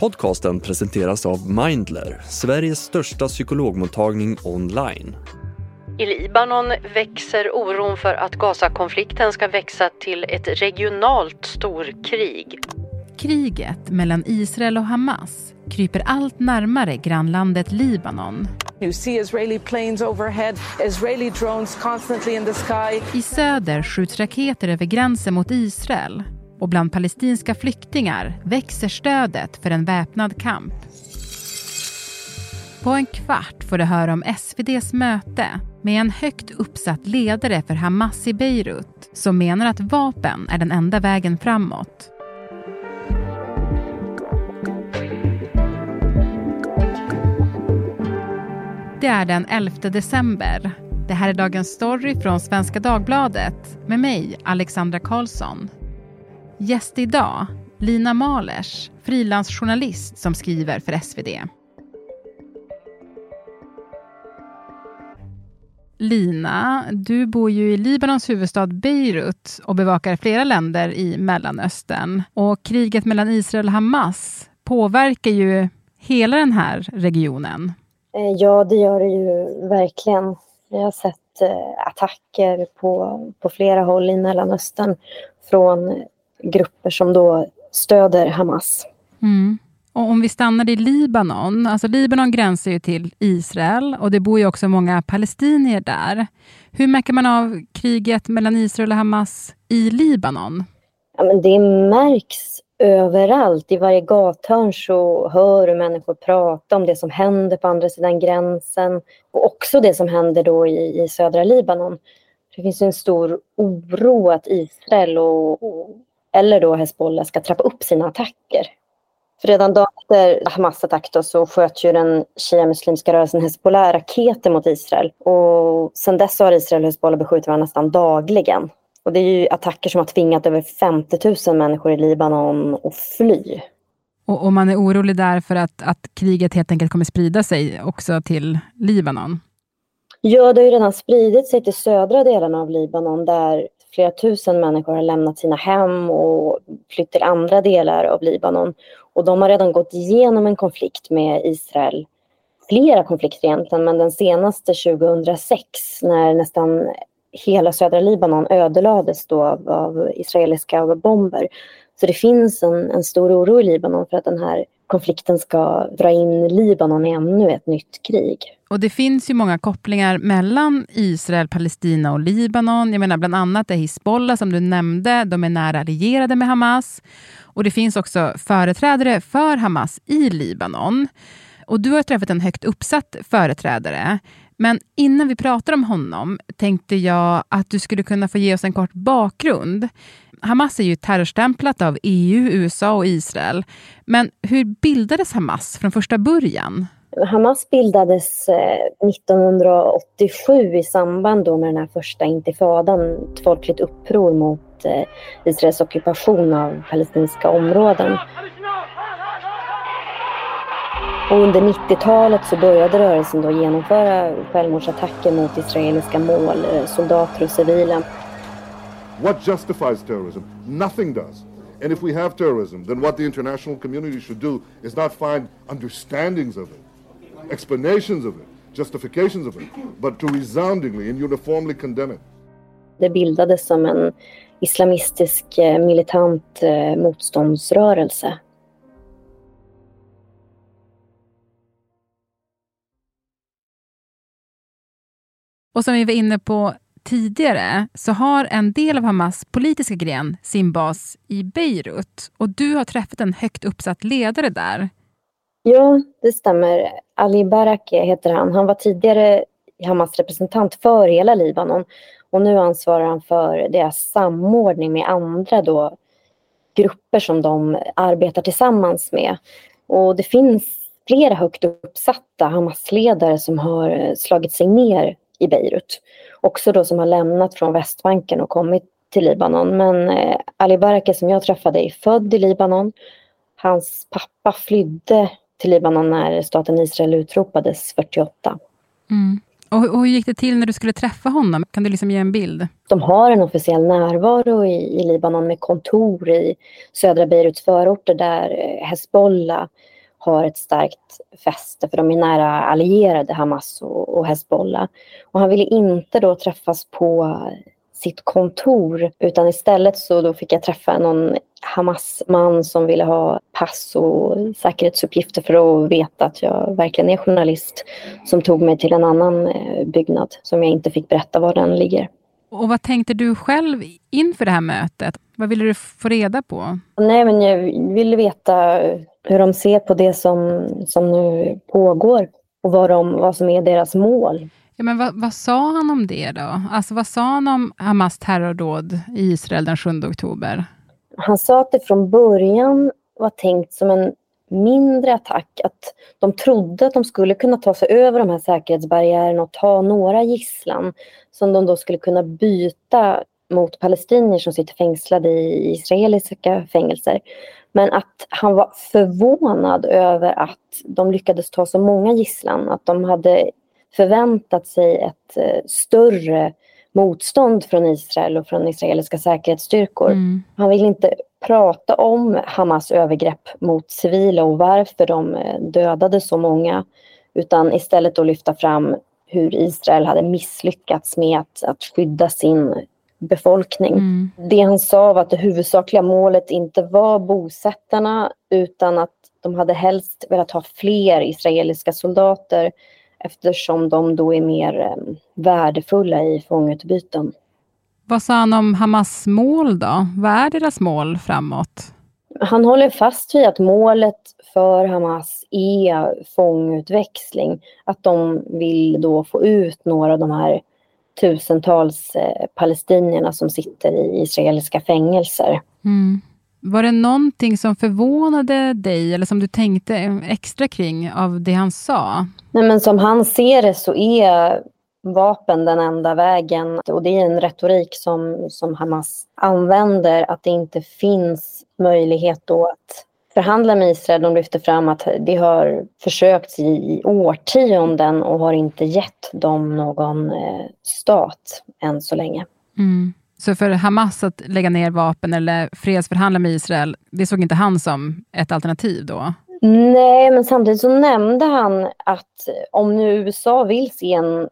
Podcasten presenteras av Mindler, Sveriges största psykologmottagning online. I Libanon växer oron för att Gazakonflikten ska växa till ett regionalt storkrig. Kriget mellan Israel och Hamas kryper allt närmare grannlandet Libanon. You see Israeli planes overhead, Israeli drones constantly in the sky. I söder skjuts raketer över gränsen mot Israel och bland palestinska flyktingar växer stödet för en väpnad kamp. På en kvart får du höra om SVDs möte med en högt uppsatt ledare för Hamas i Beirut som menar att vapen är den enda vägen framåt. Det är den 11 december. Det här är dagens story från Svenska Dagbladet med mig, Alexandra Karlsson. Gäst idag, Lina Malers, frilansjournalist som skriver för SvD. Lina, du bor ju i Libanons huvudstad Beirut och bevakar flera länder i Mellanöstern. Och kriget mellan Israel och Hamas påverkar ju hela den här regionen. Eh, ja, det gör det ju verkligen. Vi har sett eh, attacker på, på flera håll i Mellanöstern från grupper som då stöder Hamas. Mm. Och om vi stannar i Libanon, alltså Libanon gränsar ju till Israel och det bor ju också många palestinier där. Hur märker man av kriget mellan Israel och Hamas i Libanon? Ja, men det märks överallt. I varje gathörn så hör du människor prata om det som händer på andra sidan gränsen och också det som händer då i, i södra Libanon. Det finns en stor oro att Israel och, och eller då Hezbollah ska trappa upp sina attacker. För redan dagen efter Hamas attack då, så sköt ju den shia-muslimska rörelsen Hezbollah raketer mot Israel. Och sedan dess har Israel och Hezbollah beskjutit varandra nästan dagligen. Och det är ju attacker som har tvingat över 50 000 människor i Libanon att fly. Och, och man är orolig där för att, att kriget helt enkelt kommer sprida sig också till Libanon? Ja, det har ju redan spridit sig till södra delarna av Libanon där flera tusen människor har lämnat sina hem och flytt till andra delar av Libanon. Och de har redan gått igenom en konflikt med Israel. Flera konflikter egentligen, men den senaste 2006 när nästan hela södra Libanon ödelades då av, av israeliska bomber. Så det finns en, en stor oro i Libanon för att den här konflikten ska dra in Libanon i ännu ett nytt krig. Och det finns ju många kopplingar mellan Israel, Palestina och Libanon. Jag menar bland annat är Hizbollah som du nämnde, de är nära allierade med Hamas. Och det finns också företrädare för Hamas i Libanon. Och du har träffat en högt uppsatt företrädare. Men innan vi pratar om honom tänkte jag att du skulle kunna få ge oss en kort bakgrund. Hamas är ju terrorstämplat av EU, USA och Israel. Men hur bildades Hamas från första början? Hamas bildades eh, 1987 i samband då med den här första intifadan, ett folkligt uppror mot eh, Israels ockupation av palestinska områden. Och under 90-talet så började rörelsen då genomföra självmordsattacker mot israeliska mål, eh, soldater och civila. What justifies terrorism? Nothing does. And if we have terrorism, then what the international community should do is not find understandings of it, explanations of it, justifications of it, but to resoundingly and uniformly condemn it. Det bildades som en islamistisk eh, militant eh, motståndsrörelse Och som vi var inne på tidigare så har en del av Hamas politiska gren sin bas i Beirut. Och du har träffat en högt uppsatt ledare där. Ja, det stämmer. Ali Baraki heter han. Han var tidigare Hamas representant för hela Libanon och nu ansvarar han för deras samordning med andra då, grupper som de arbetar tillsammans med. Och det finns flera högt uppsatta Hamas-ledare som har slagit sig ner i Beirut. Också då som har lämnat från Västbanken och kommit till Libanon. Men eh, Ali Baraki som jag träffade är född i Libanon. Hans pappa flydde till Libanon när staten Israel utropades 48. Mm. Och, och hur gick det till när du skulle träffa honom? Kan du liksom ge en bild? De har en officiell närvaro i, i Libanon med kontor i södra Beiruts förorter där eh, Hezbollah har ett starkt fäste för de är nära allierade Hamas och, och Hezbollah. Och han ville inte då träffas på sitt kontor utan istället så då fick jag träffa någon Hamas-man som ville ha pass och säkerhetsuppgifter för att veta att jag verkligen är journalist som tog mig till en annan eh, byggnad som jag inte fick berätta var den ligger. Och vad tänkte du själv inför det här mötet? Vad ville du få reda på? Nej, men jag ville veta hur de ser på det som, som nu pågår och vad, de, vad som är deras mål. Ja, men vad, vad, sa han om det då? Alltså, vad sa han om Hamas terrordåd i Israel den 7 oktober? Han sa att det från början var tänkt som en mindre attack. Att de trodde att de skulle kunna ta sig över de här säkerhetsbarriärerna och ta några gisslan som de då skulle kunna byta mot palestinier som sitter fängslade i israeliska fängelser. Men att han var förvånad över att de lyckades ta så många gisslan. Att de hade förväntat sig ett eh, större motstånd från Israel och från israeliska säkerhetsstyrkor. Mm. Han vill inte prata om Hamas övergrepp mot civila och varför de eh, dödade så många utan istället då lyfta fram hur Israel hade misslyckats med att, att skydda sin befolkning. Mm. Det han sa var att det huvudsakliga målet inte var bosättarna utan att de hade helst velat ha fler israeliska soldater eftersom de då är mer eh, värdefulla i fångutbyten. Vad sa han om Hamas mål då? Vad är deras mål framåt? Han håller fast vid att målet för Hamas är fångutväxling. Att de vill då få ut några av de här tusentals eh, palestinierna som sitter i israeliska fängelser. Mm. Var det någonting som förvånade dig eller som du tänkte extra kring av det han sa? Nej, men som han ser det så är vapen den enda vägen och det är en retorik som, som Hamas använder att det inte finns möjlighet då att förhandla med Israel. De lyfter fram att det har försökts i, i årtionden och har inte gett dem någon eh, stat än så länge. Mm. Så för Hamas att lägga ner vapen eller fredsförhandla med Israel, det såg inte han som ett alternativ då? Nej, men samtidigt så nämnde han att om nu USA vill se en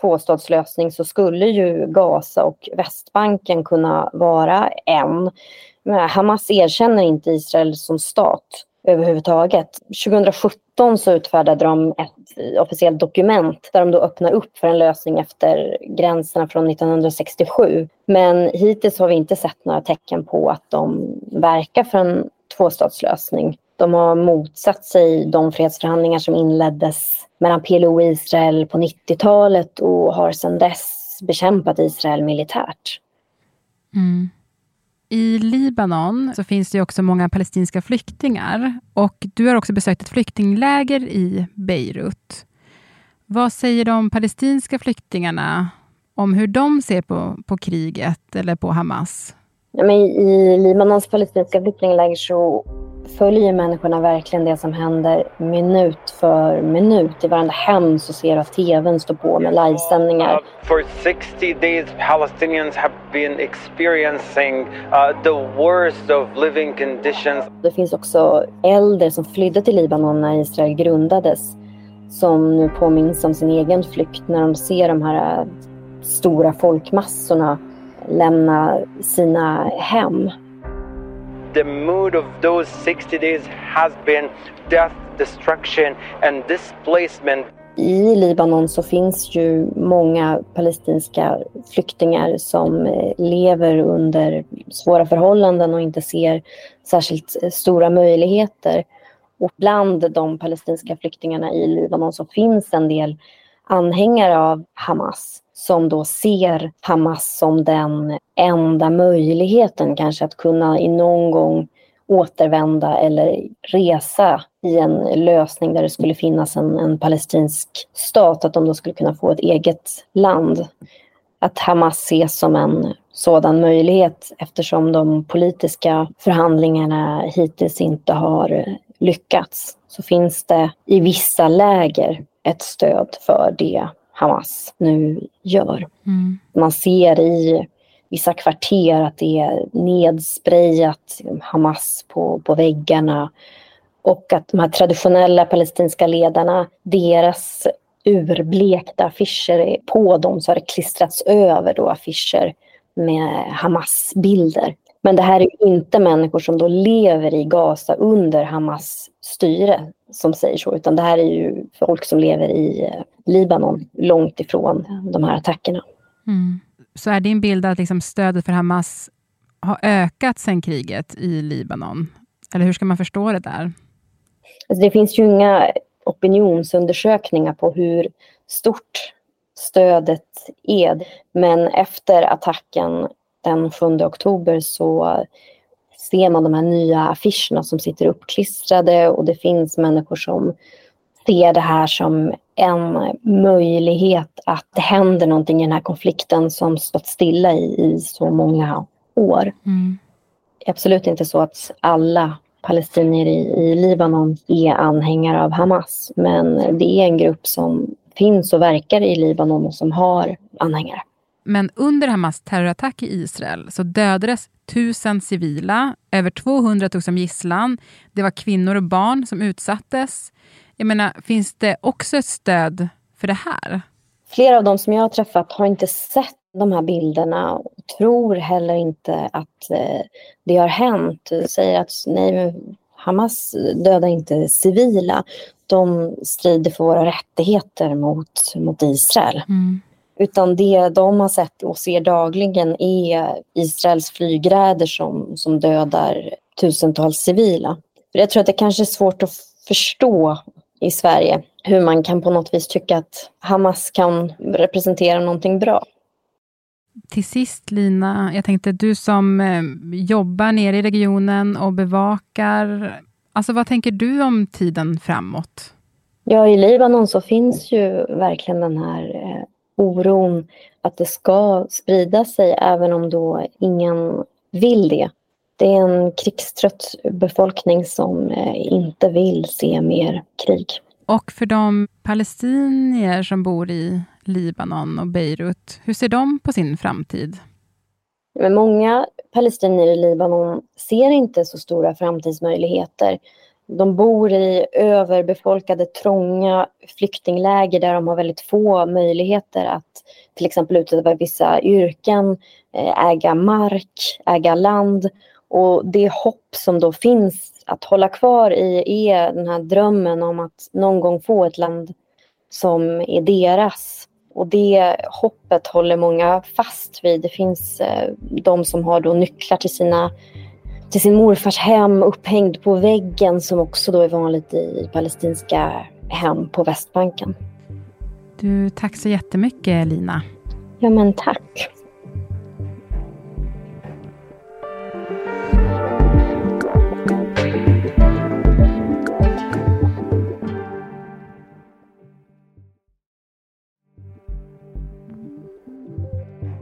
tvåstatslösning så skulle ju Gaza och Västbanken kunna vara en. Hamas erkänner inte Israel som stat överhuvudtaget. 2017 så utfärdade de ett officiellt dokument där de då öppnar upp för en lösning efter gränserna från 1967. Men hittills har vi inte sett några tecken på att de verkar för en tvåstatslösning. De har motsatt sig de fredsförhandlingar som inleddes mellan PLO och Israel på 90-talet och har sedan dess bekämpat Israel militärt. Mm. I Libanon så finns det också många palestinska flyktingar och du har också besökt ett flyktingläger i Beirut. Vad säger de palestinska flyktingarna om hur de ser på, på kriget eller på Hamas? Ja, men I Libanons palestinska flyktingläger så följer människorna verkligen det som händer minut för minut. I varenda hem så ser du att tvn står på med livesändningar. Uh, for 60 days Palestinians have been experiencing uh, the worst of living conditions. Det finns också äldre som flydde till Libanon när Israel grundades som nu påminns om sin egen flykt när de ser de här uh, stora folkmassorna lämna sina hem. The mood of those 60 days has been death, destruction and displacement. I Libanon så finns ju många palestinska flyktingar som eh, lever under svåra förhållanden och inte ser särskilt eh, stora möjligheter. Och bland de palestinska flyktingarna i Libanon så finns en del anhängare av Hamas som då ser Hamas som den enda möjligheten kanske att kunna i någon gång återvända eller resa i en lösning där det skulle finnas en, en palestinsk stat, att de då skulle kunna få ett eget land. Att Hamas ses som en sådan möjlighet eftersom de politiska förhandlingarna hittills inte har lyckats så finns det i vissa läger ett stöd för det Hamas nu gör. Mm. Man ser i vissa kvarter att det är nedsprayat Hamas på, på väggarna och att de här traditionella palestinska ledarna, deras urblekta affischer på dem så har det klistrats över då affischer med Hamas-bilder. Men det här är inte människor som då lever i Gaza under Hamas styre som säger så, utan det här är ju folk som lever i eh, Libanon långt ifrån de här attackerna. Mm. Så är din bild att liksom stödet för Hamas har ökat sedan kriget i Libanon? Eller hur ska man förstå det där? Alltså det finns ju inga opinionsundersökningar på hur stort stödet är. Men efter attacken den 7 oktober så ser man de här nya affischerna som sitter uppklistrade och det finns människor som ser det här som en möjlighet att det händer någonting i den här konflikten som stått stilla i, i så många år. Mm. Absolut inte så att alla palestinier i, i Libanon är anhängare av Hamas, men det är en grupp som finns och verkar i Libanon och som har anhängare. Men under Hamas terrorattack i Israel så dödades tusen civila, över 200 togs som gisslan. Det var kvinnor och barn som utsattes. Jag menar, finns det också ett stöd för det här? Flera av de som jag har träffat har inte sett de här bilderna och tror heller inte att eh, det har hänt. Säger att nej, Hamas dödar inte civila. De strider för våra rättigheter mot, mot Israel. Mm. Utan det de har sett och ser dagligen är Israels flygräder som, som dödar tusentals civila. Jag tror att det kanske är svårt att förstå i Sverige hur man kan på något vis tycka att Hamas kan representera någonting bra. Till sist Lina, jag tänkte du som eh, jobbar nere i regionen och bevakar, alltså vad tänker du om tiden framåt? Ja, i Libanon så finns ju verkligen den här eh, oron att det ska sprida sig även om då ingen vill det. Det är en krigstrött befolkning som eh, inte vill se mer krig. Och för de palestinier som bor i Libanon och Beirut, hur ser de på sin framtid? Men många palestinier i Libanon ser inte så stora framtidsmöjligheter. De bor i överbefolkade, trånga flyktingläger där de har väldigt få möjligheter att till exempel utöva vissa yrken, eh, äga mark, äga land. Och det hopp som då finns att hålla kvar i är den här drömmen om att någon gång få ett land som är deras. Och det hoppet håller många fast vid. Det finns eh, de som har då nycklar till, sina, till sin morfars hem upphängd på väggen som också då är vanligt i palestinska hem på Västbanken. Du, tack så jättemycket Lina. Ja men tack.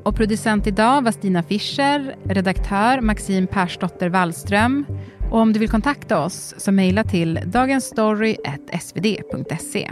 Och producent idag var Stina Fischer, redaktör Maxine Persdotter Wallström. Och om du vill kontakta oss så mejla till dagensstory.svd.se.